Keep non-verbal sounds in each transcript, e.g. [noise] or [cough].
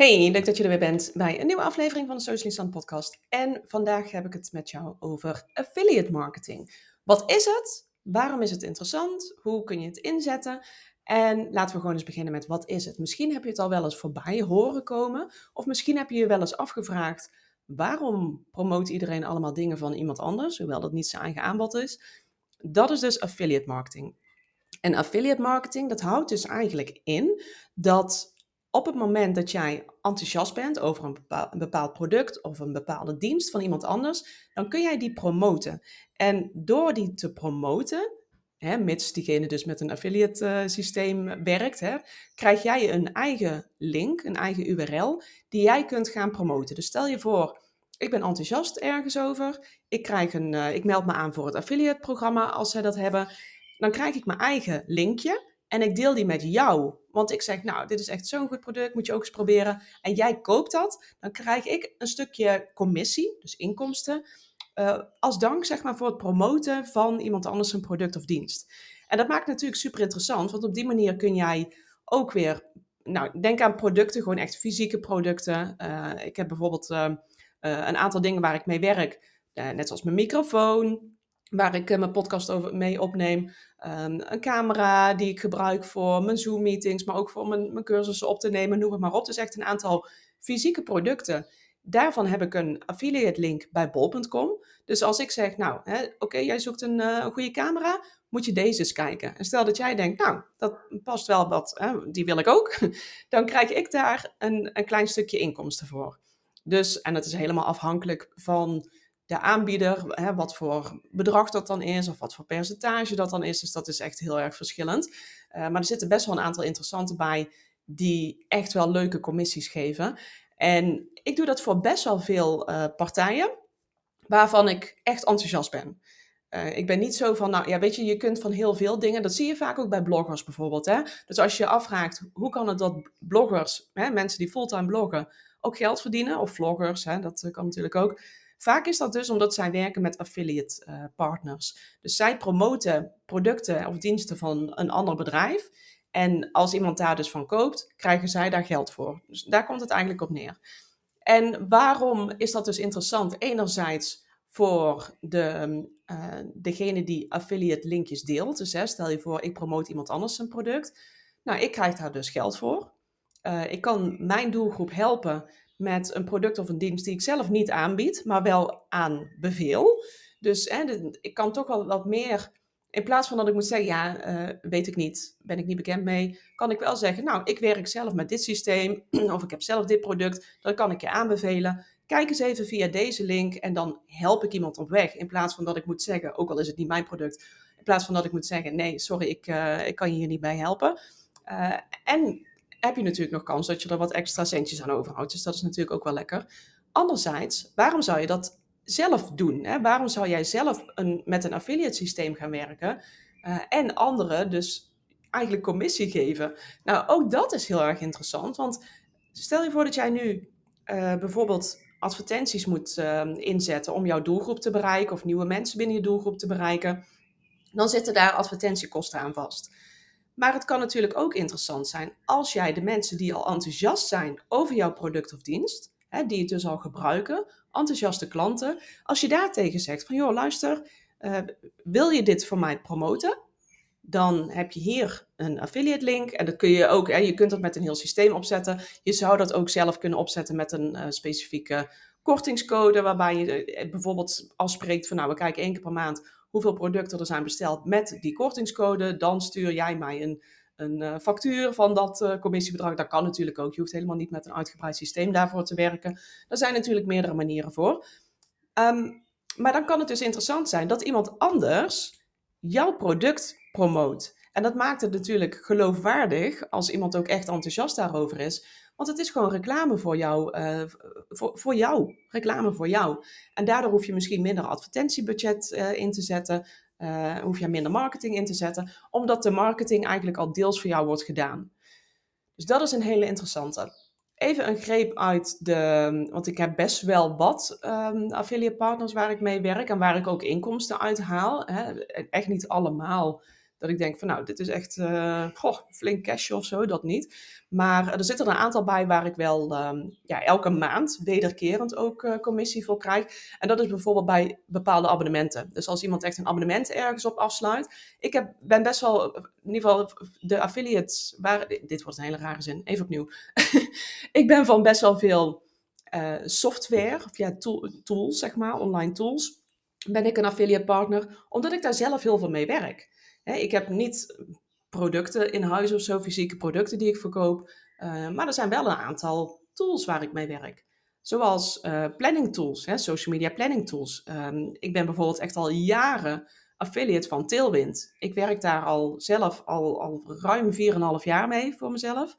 Hey, leuk dat je er weer bent bij een nieuwe aflevering van de Social Sun podcast. En vandaag heb ik het met jou over affiliate marketing. Wat is het? Waarom is het interessant? Hoe kun je het inzetten? En laten we gewoon eens beginnen met wat is het? Misschien heb je het al wel eens voorbij horen komen. Of misschien heb je je wel eens afgevraagd, waarom promoot iedereen allemaal dingen van iemand anders? Hoewel dat niet zijn eigen aanbod is. Dat is dus affiliate marketing. En affiliate marketing, dat houdt dus eigenlijk in dat op het moment dat jij enthousiast bent over een bepaald, product of een bepaalde dienst van iemand anders, dan kun jij die promoten. En door die te promoten, hè, mits diegene dus met een affiliate uh, systeem werkt, hè, krijg jij een eigen link, een eigen URL, die jij kunt gaan promoten. Dus stel je voor, ik ben enthousiast ergens over, ik, krijg een, uh, ik meld me aan voor het affiliate programma als zij dat hebben, dan krijg ik mijn eigen linkje en ik deel die met jou. Want ik zeg, nou, dit is echt zo'n goed product, moet je ook eens proberen. En jij koopt dat, dan krijg ik een stukje commissie, dus inkomsten, uh, als dank zeg maar voor het promoten van iemand anders een product of dienst. En dat maakt natuurlijk super interessant, want op die manier kun jij ook weer, nou, denk aan producten, gewoon echt fysieke producten. Uh, ik heb bijvoorbeeld uh, een aantal dingen waar ik mee werk, net zoals mijn microfoon, waar ik mijn podcast over mee opneem. Um, een camera die ik gebruik voor mijn Zoom-meetings, maar ook voor mijn, mijn cursussen op te nemen, noem het maar op. Dus echt een aantal fysieke producten. Daarvan heb ik een affiliate link bij bol.com. Dus als ik zeg, nou, oké, jij zoekt een, uh, een, goede camera, moet je deze eens kijken. En stel dat jij denkt, nou, dat past wel wat, hè, die wil ik ook. [laughs] Dan krijg ik daar een, een klein stukje inkomsten voor. Dus, en dat is helemaal afhankelijk van de aanbieder, hè, wat voor bedrag dat dan is of wat voor percentage dat dan is. Dus dat is echt heel erg verschillend. Uh, maar er zitten best wel een aantal interessante bij die echt wel leuke commissies geven. En ik doe dat voor best wel veel uh, partijen waarvan ik echt enthousiast ben. Uh, ik ben niet zo van, nou ja, weet je, je kunt van heel veel dingen, dat zie je vaak ook bij bloggers bijvoorbeeld. Hè? Dus als je je afvraagt, hoe kan het dat bloggers, hè, mensen die fulltime bloggen, ook geld verdienen, of vloggers, hè, dat kan natuurlijk ook. Vaak is dat dus omdat zij werken met affiliate uh, partners. Dus zij promoten producten of diensten van een ander bedrijf. En als iemand daar dus van koopt, krijgen zij daar geld voor. Dus daar komt het eigenlijk op neer. En waarom is dat dus interessant? Enerzijds voor de, uh, degene die affiliate linkjes deelt. Dus stel je voor, ik promoot iemand anders een product. Nou, ik krijg daar dus geld voor. Uh, ik kan mijn doelgroep helpen met een product of een dienst die ik zelf niet aanbied, maar wel aanbeveel. Dus hè, ik kan toch wel wat meer, in plaats van dat ik moet zeggen, ja, uh, weet ik niet, ben ik niet bekend mee, kan ik wel zeggen, nou, ik werk zelf met dit systeem, [clears throat] of ik heb zelf dit product, dat kan ik je aanbevelen. Kijk eens even via deze link en dan help ik iemand op weg. In plaats van dat ik moet zeggen, ook al is het niet mijn product, in plaats van dat ik moet zeggen, nee, sorry, ik, uh, ik kan je hier niet bij helpen. Uh, en heb je natuurlijk nog kans dat je er wat extra centjes aan overhoudt. Dus dat is natuurlijk ook wel lekker. Anderzijds, waarom zou je dat zelf doen? Hè? Waarom zou jij zelf een, met een affiliate systeem gaan werken uh, en anderen dus eigenlijk commissie geven? Nou, ook dat is heel erg interessant, want stel je voor dat jij nu uh, bijvoorbeeld advertenties moet uh, inzetten om jouw doelgroep te bereiken of nieuwe mensen binnen je doelgroep te bereiken. Dan zitten daar advertentiekosten aan vast. Maar het kan natuurlijk ook interessant zijn als jij de mensen die al enthousiast zijn over jouw product of dienst, hè, die het dus al gebruiken, enthousiaste klanten, als je daartegen zegt van joh, luister, uh, wil je dit voor mij promoten? Dan heb je hier een affiliate link en dat kun je ook, hè, je kunt dat met een heel systeem opzetten. Je zou dat ook zelf kunnen opzetten met een uh, specifieke kortingscode, waarbij je uh, bijvoorbeeld afspreekt van nou, we kijken één keer per maand hoeveel producten er zijn besteld met die kortingscode. Dan stuur jij mij een, een uh, factuur van dat uh, commissiebedrag. Dat kan natuurlijk ook. Je hoeft helemaal niet met een uitgebreid systeem daarvoor te werken. Er zijn natuurlijk meerdere manieren voor. Um, maar dan kan het dus interessant zijn dat iemand anders jouw product promoot. En dat maakt het natuurlijk geloofwaardig als iemand ook echt enthousiast daarover is. Want het is gewoon reclame voor jou, uh, voor, voor jou, reclame voor jou. En daardoor hoef je misschien minder advertentiebudget uh, in te zetten, uh, hoef je minder marketing in te zetten, omdat de marketing eigenlijk al deels voor jou wordt gedaan. Dus dat is een hele interessante. Even een greep uit de, want ik heb best wel wat um, affiliate partners waar ik mee werk en waar ik ook inkomsten uit haal. Hè. Echt niet allemaal dat ik denk van nou, dit is echt uh, goh, flink cashje of zo, dat niet. Maar er zitten er een aantal bij waar ik wel ehm, ja, elke maand wederkerend ook uh, commissie voor krijg. En dat is bijvoorbeeld bij bepaalde abonnementen. Dus als iemand echt een abonnement ergens op afsluit. Ik heb, ben best wel, in ieder geval de affiliates, waar, dit wordt een hele rare zin, even opnieuw. [laughs] ik ben van best wel veel software, of ja, tools, zeg maar, online tools ben ik een affiliate partner, omdat ik daar zelf heel veel mee werk. Ik heb niet producten in huis of zo, fysieke producten die ik verkoop, uh, maar er zijn wel een aantal tools waar ik mee werk. Zoals uh, planning tools, hè, social media planning tools. Um, ik ben bijvoorbeeld echt al jaren affiliate van Tailwind. Ik werk daar al zelf al, al ruim 4,5 jaar mee voor mezelf.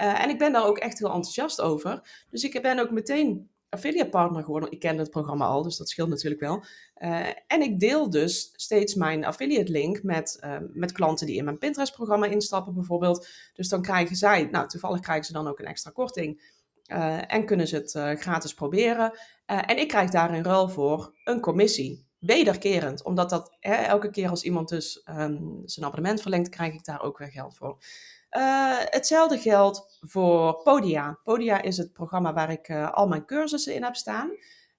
Uh, en ik ben daar ook echt heel enthousiast over. Dus ik ben ook meteen affiliate partner geworden. Ik kende het programma al, dus dat scheelt natuurlijk wel. Uh, en ik deel dus steeds mijn affiliate link met, uh, met klanten die in mijn Pinterest programma instappen bijvoorbeeld. Dus dan krijgen zij, nou toevallig krijgen ze dan ook een extra korting. Uh, en kunnen ze het gratis proberen. en ik krijg daar in ruil voor een commissie. Wederkerend, omdat dat hè, elke keer als iemand dus um, zijn abonnement verlengt, krijg ik daar ook weer geld voor. Uh, hetzelfde geldt voor Podia. Podia is het programma waar ik uh, al mijn cursussen in heb staan.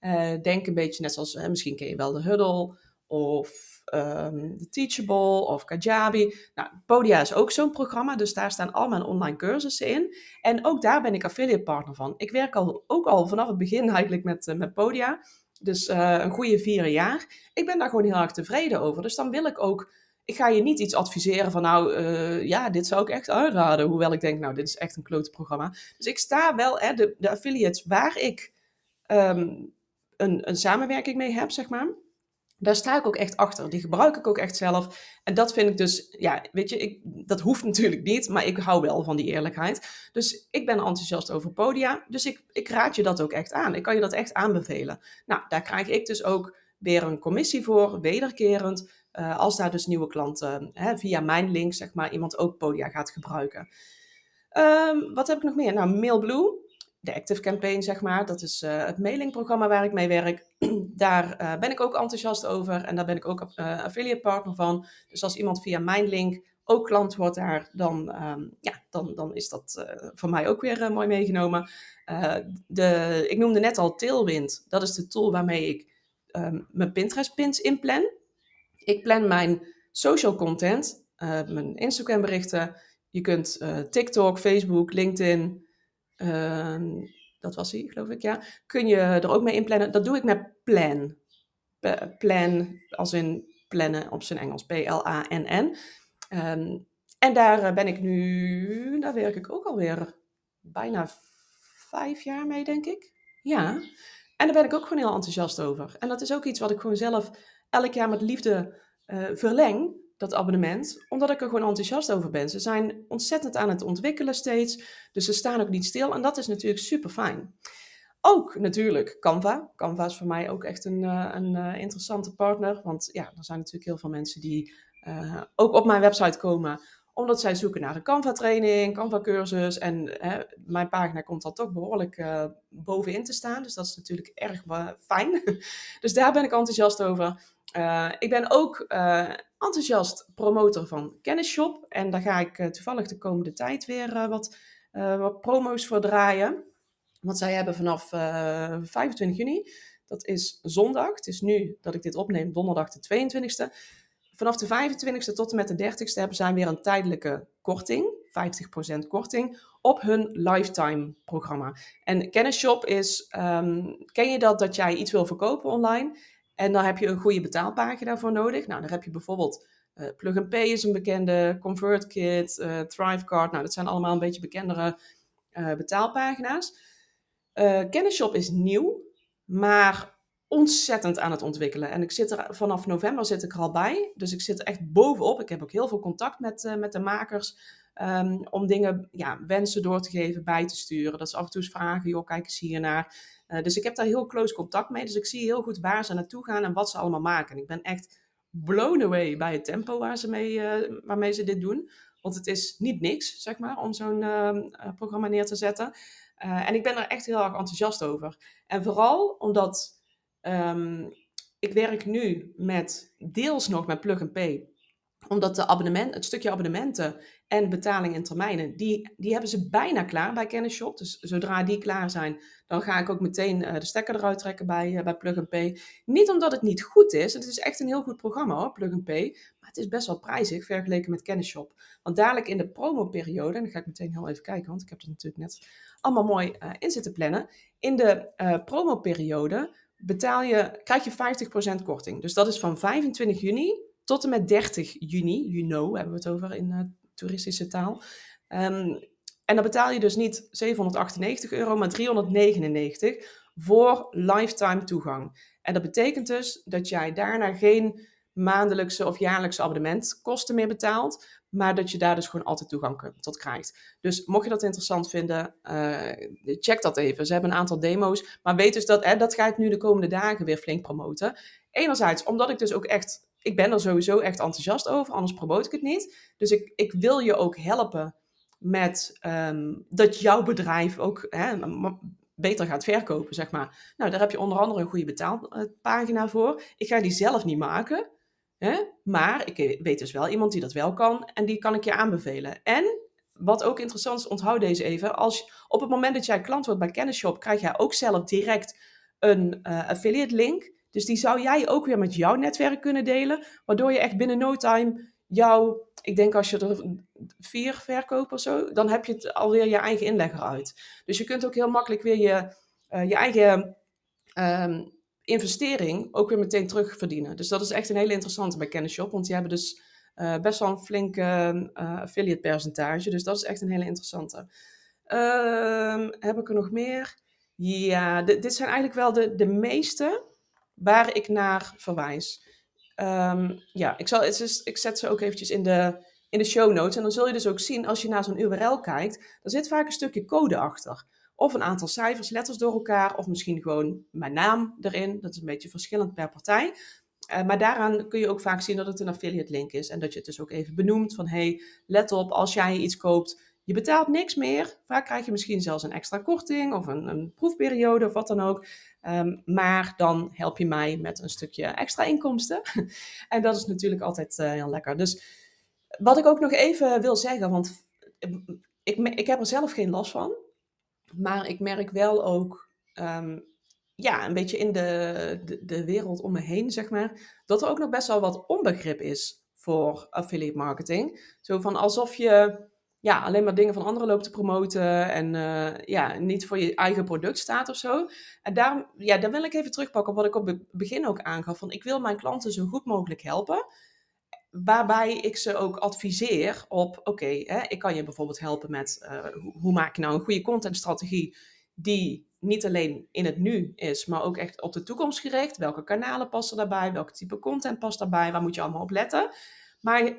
Uh, denk een beetje net zoals, misschien ken je wel de Huddle of um, de Teachable of Kajabi. Nou, Podia is ook zo'n programma, dus daar staan al mijn online cursussen in. En ook daar ben ik affiliate partner van. Ik werk al, ook al vanaf het begin [laughs] eigenlijk met, met Podia. Dus een goede vier jaar. Ik ben daar gewoon heel erg tevreden over. Dus dan wil ik ook ik ga je niet iets adviseren van nou, uh, ja, dit zou ik echt uitraden. Hoewel ik denk, nou, dit is echt een klote programma. Dus ik sta wel, hè, de, de affiliates waar ik um, een, een samenwerking mee heb, zeg maar. Daar sta ik ook echt achter. Die gebruik ik ook echt zelf. En dat vind ik dus, ja, weet je, ik, dat hoeft [laughs] natuurlijk niet, maar ik hou wel van die eerlijkheid. Dus ik ben enthousiast over podia. Dus ik, ik raad je dat ook echt aan. Ik kan je dat echt aanbevelen. Nou, daar krijg ik dus ook weer een commissie voor, wederkerend. Uh, als daar dus nieuwe klanten hè, via mijn link, zeg maar, iemand ook Podia gaat gebruiken. Um, wat heb ik nog meer? Nou, Mailblue, de Active Campaign, zeg maar. Dat is uh, het mailingprogramma waar ik mee werk. [clears throat] daar uh, ben ik ook enthousiast over en daar ben ik ook affiliate partner van. Dus als iemand via mijn link ook klant wordt daar, dan, um, ja, dan, dan is dat voor mij ook weer mooi meegenomen. de, ik noemde net al Tailwind. Dat is de tool waarmee ik um, mijn Pinterest pins inplan. Ik plan mijn social content, uh, mijn Instagram berichten. Je kunt uh, TikTok, Facebook, LinkedIn, uh, dat was hij geloof ik, ja. Kun je er ook mee inplannen. Dat doe ik met Plan. plan als in plannen op zijn Engels. P-L-A-N-N. Um, en daar eh, ben ik nu, daar werk ik ook alweer bijna vijf jaar mee, denk ik. Ja. En daar ben ik ook gewoon heel enthousiast over. En dat is ook iets wat ik gewoon zelf elk jaar met liefde uh, verleng, dat abonnement, omdat ik er gewoon enthousiast over ben. Ze zijn ontzettend aan het ontwikkelen steeds, dus ze staan ook niet stil en dat is natuurlijk super fijn. Ook natuurlijk Canva. Canva is voor mij ook echt een, uh, een uh, interessante partner, want ja, er zijn natuurlijk heel veel mensen die ook op mijn website komen omdat zij zoeken naar een Canva-training, Canva-cursus. En hè, mijn pagina komt dan toch behoorlijk uh, bovenin te staan. Dus dat is natuurlijk erg fijn. [laughs] dus daar ben ik enthousiast over. Uh, ik ben ook uh, enthousiast promotor van Kennisshop. En daar ga ik toevallig de komende tijd weer wat, wat promo's voor draaien. Want zij hebben vanaf 25 juni, dat is zondag. Het is nu dat ik dit opneem, donderdag de 22e Vanaf de 25e tot en met de 30e hebben zij weer een tijdelijke korting, 50% korting, op hun lifetime programma. En Kennisshop is, um, ken je dat, dat jij iets wil verkopen online en dan heb je een goede betaalpagina voor nodig. Nou, dan heb je bijvoorbeeld uh, Plug and Pay is een bekende, ConvertKit, uh, Thrivecard, nou dat zijn allemaal een beetje bekendere uh, betaalpagina's. Kennisshop is nieuw, maar ontzettend aan het ontwikkelen. En ik zit er vanaf november zit ik er al bij. Dus ik zit echt bovenop. Ik heb ook heel veel contact met, uh, met de makers. Um, om dingen, ja, wensen door te geven, bij te sturen. Dat ze af en toe eens vragen, joh, kijk eens hier naar. Uh, dus ik heb daar heel close contact mee. Dus ik zie heel goed waar ze naartoe gaan en wat ze allemaal maken. En ik ben echt blown away bij het tempo waar ze mee, uh, waarmee ze dit doen. Want het is niet niks, zeg maar, om zo'n ehm, programma neer te zetten. en ik ben er echt heel erg enthousiast over. En vooral omdat Um, ik werk nu met deels nog met Plug Pay omdat de abonnement, het stukje abonnementen en betaling in termijnen, die, die hebben ze bijna klaar bij Kennisshop. Dus zodra die klaar zijn, dan ga ik ook meteen uh, de stekker eruit trekken bij, uh, bij Plug Pay. Niet omdat het niet goed is, het is echt een heel goed programma hoor, Plug Pay. Maar het is best wel prijzig vergeleken met Kennisshop. Want dadelijk in de promoperiode, en dan ga ik meteen heel even kijken, want ik heb het natuurlijk net allemaal mooi uh, in zitten plannen. In de promoperiode betaal je, krijg je 50% korting. Dus dat is van 25 juni tot en met 30 juni, you know, hebben we het over in uh, toeristische taal. Um, en dan betaal je dus niet 798 euro, maar 399 voor lifetime toegang. En dat betekent dus dat jij daarna geen maandelijkse of jaarlijkse abonnementkosten meer betaalt, maar dat je daar dus gewoon altijd toegang tot krijgt. Dus mocht je dat interessant vinden, uh, check dat even. Ze hebben een aantal demo's, maar weet dus dat, hè, dat ga ik nu de komende dagen weer flink promoten. Enerzijds omdat ik dus ook echt ik ben er sowieso echt enthousiast over, anders promote ik het niet. Dus ik, ik wil je ook helpen met ehm, dat jouw bedrijf ook hè, beter gaat verkopen, zeg maar. Nou, daar heb je onder andere een goede betaalpagina voor. Ik ga die zelf niet maken, maar ik weet dus wel iemand die dat wel kan en die kan ik je aanbevelen. En wat ook interessant is, onthoud deze even. Als op het moment dat jij klant wordt bij Kennisshop, krijg jij ook zelf direct een uh, affiliate link. Dus die zou jij ook weer met jouw netwerk kunnen delen, waardoor je echt binnen no time jouw, ik denk als je er vier verkoopt of zo, dan heb je het alweer je eigen inlegger uit. Dus je kunt ook heel makkelijk weer je, uh, je eigen um, investering ook weer meteen terugverdienen. Dus dat is echt een hele interessante bij Kennisshop, want die hebben dus uh, best wel een flink uh, affiliate percentage. Dus dat is echt een hele interessante. Ehm, heb ik er nog meer? Ja, dit zijn eigenlijk wel de, de meeste waar ik naar verwijs. Um, ja, ik, zal, het is, ik zet ze ook eventjes in de, in de show notes. En dan zul je dus ook zien, als je naar zo'n URL kijkt, er zit vaak een stukje code achter. Of een aantal cijfers, letters door elkaar, of misschien gewoon mijn naam erin. Dat is een beetje verschillend per partij. Uh, maar daaraan kun je ook vaak zien dat het een affiliate link is. En dat je het dus ook even benoemt van, hey, let op, als jij iets koopt, je betaalt niks meer. Vaak krijg je misschien zelfs een extra korting of een, een proefperiode of wat dan ook. Um, maar dan help je mij met een stukje extra inkomsten. [laughs] en dat is natuurlijk altijd uh, heel lekker. Dus wat ik ook nog even wil zeggen, want ik, ik heb er zelf geen last van. Maar ik merk wel ook, um, ja, een beetje in de, de, wereld om me heen, zeg maar, dat er ook nog best wel wat onbegrip is voor affiliate marketing. Zo van alsof je ja, alleen maar dingen van anderen loopt te promoten en uh, ja, niet voor je eigen product staat of zo. En daarom, ja, daar wil ik even terugpakken op wat ik op het begin ook aangaf. Van ik wil mijn klanten zo goed mogelijk helpen. Waarbij ik ze ook adviseer op, oké, ik kan je bijvoorbeeld helpen met uh, hoe maak je nou een goede contentstrategie die niet alleen in het nu is, maar ook echt op de toekomst gericht. Welke kanalen passen daarbij? Welke type content past daarbij? Waar moet je allemaal op letten? Maar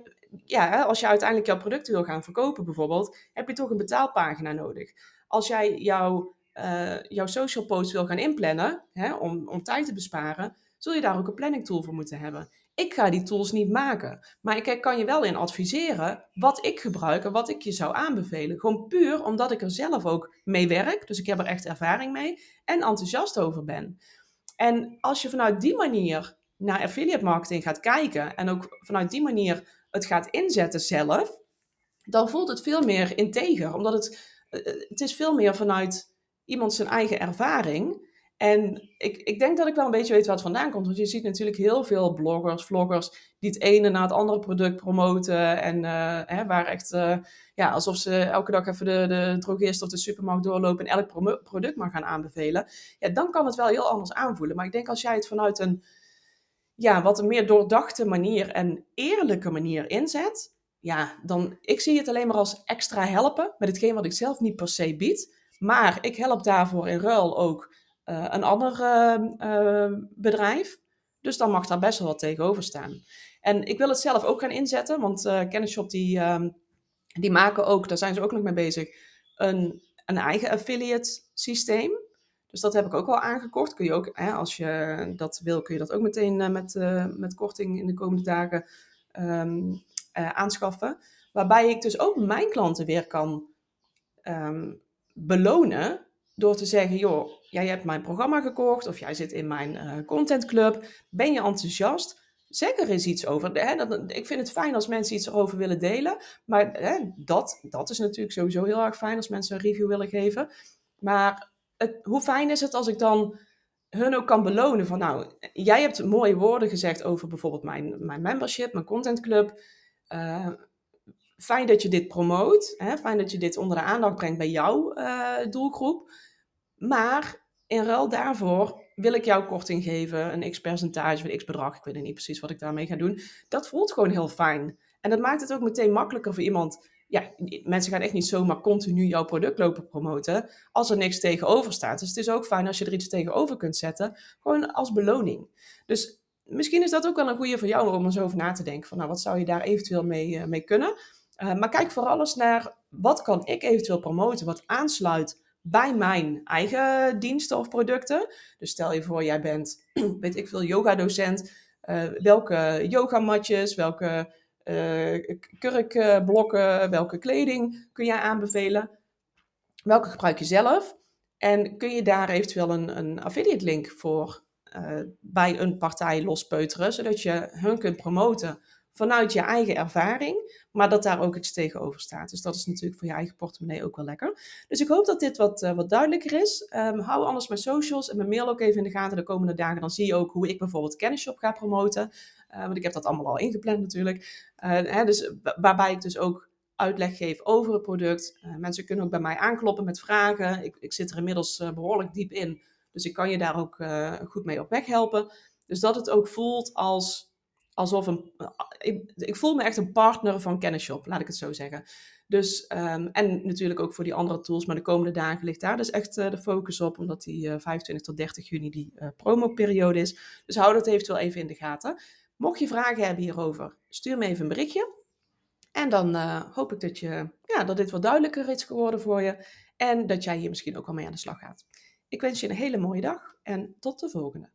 ja, als je uiteindelijk jouw producten wil gaan verkopen bijvoorbeeld, heb je toch een betaalpagina nodig. Als jij jouw, uh, jouw social post wil gaan inplannen, hè, om, om tijd te besparen, zul je daar ook een planning tool voor moeten hebben. Ik ga die tools niet maken, maar ik kan je wel in adviseren wat ik gebruik en wat ik je zou aanbevelen. Gewoon puur omdat ik er zelf ook mee werk, dus ik heb er echt ervaring mee en enthousiast over ben. En als je vanuit die manier naar affiliate marketing gaat kijken en ook vanuit die manier het gaat inzetten zelf, dan voelt het veel meer integer. Omdat het, eh, eh, het is veel meer vanuit iemand zijn eigen ervaring. En ik, ik denk dat ik wel een beetje weet waar het vandaan komt. Want je ziet natuurlijk heel veel bloggers, vloggers die het ene na het andere product promoten. En uh, hè, waar echt, ja, alsof ze elke dag even de, de drogist of de supermarkt doorlopen en elk product maar gaan aanbevelen. Ja, dan kan het wel heel anders aanvoelen. Maar ik denk als jij het vanuit een ja, wat een meer doordachte manier en eerlijke manier inzet, ja, dan ik zie het alleen maar als extra helpen met hetgeen wat ik zelf niet per se bied. Maar ik help daarvoor in ruil ook uh, een ander uh, bedrijf. Dus dan mag daar best wel wat tegenover staan. En ik wil het zelf ook gaan inzetten, want uh, Kennisshop die, ehm, die maken ook, daar zijn ze ook nog mee bezig, een, een eigen affiliate systeem. Dus dat heb ik ook al aangekocht. Kun je ook, hè, als je dat wil, kun je dat ook meteen met, met korting in de komende dagen uh, aanschaffen. Waarbij ik dus ook mijn klanten weer kan um, belonen door te zeggen, joh, jij hebt mijn programma gekocht of jij zit in mijn contentclub. Ben je enthousiast? zeg er eens iets over. Hè, dat, ik vind het fijn als mensen iets erover willen delen. Maar hè, dat, dat is natuurlijk sowieso heel erg fijn als mensen een review willen geven. Maar het, hoe fijn is het als ik dan hun ook kan belonen van nou, jij hebt mooie woorden gezegd over bijvoorbeeld mijn, mijn membership, mijn contentclub. Uh, fijn dat je dit promoot. Hè? Fijn dat je dit onder de aandacht brengt bij jouw uh, doelgroep. Maar in ruil daarvoor wil ik jou korting geven, een x percentage, een x bedrag. Ik weet niet precies wat ik daarmee ga doen. Dat voelt gewoon heel fijn. En dat maakt het ook meteen makkelijker voor iemand. Ja, mensen gaan echt niet zomaar continu jouw product lopen promoten als er niks tegenover staat. Dus het is ook fijn als je er iets tegenover kunt zetten, gewoon als beloning. Dus misschien is dat ook wel een goede voor jou om er zo over na te denken. Van nou, wat zou je daar eventueel mee, uh, mee kunnen? Uh, maar kijk vooral eens naar wat kan ik eventueel promoten, wat aansluit bij mijn eigen diensten of producten. Dus stel je voor, jij bent, [clears throat] weet ik veel, yoga-docent. Uh, welke yogamatjes, welke uh, kurkblokken, welke kleding kun jij aanbevelen? Welke gebruik je zelf? En kun je daar eventueel een, een affiliate link voor uh, bij een partij lospeuteren, zodat je hun kunt promoten vanuit je eigen ervaring, maar dat daar ook iets tegenover staat. Dus dat is natuurlijk voor je eigen portemonnee ook wel lekker. Dus ik hoop dat dit wat, uh, wat duidelijker is. Um, hou anders mijn socials en mijn mail ook even in de gaten de komende dagen. Dan zie je ook hoe ik bijvoorbeeld Kennisshop ga promoten. Uh, want ik heb dat allemaal al ingepland natuurlijk. Uh, hè, dus, waarbij ik dus ook uitleg geef over het product. mensen kunnen ook bij mij aankloppen met vragen. Ik, ik zit er inmiddels behoorlijk diep in. Dus ik kan je daar ook goed mee op weg helpen. Dus dat het ook voelt als alsof een. Ik, ik, voel me echt een partner van Kennisshop, laat ik het zo zeggen. Dus, um, en natuurlijk ook voor die andere tools, maar de komende dagen ligt daar dus echt uh, de focus op, omdat die uh, 25 tot 30 juni die uh, promoperiode is. Dus hou dat eventueel even in de gaten. Mocht je vragen hebben hierover, stuur me even een berichtje. En dan hoop ik dat, je, ja, dat dit wat duidelijker is geworden voor je. En dat jij hier misschien ook al mee aan de slag gaat. Ik wens je een hele mooie dag en tot de volgende.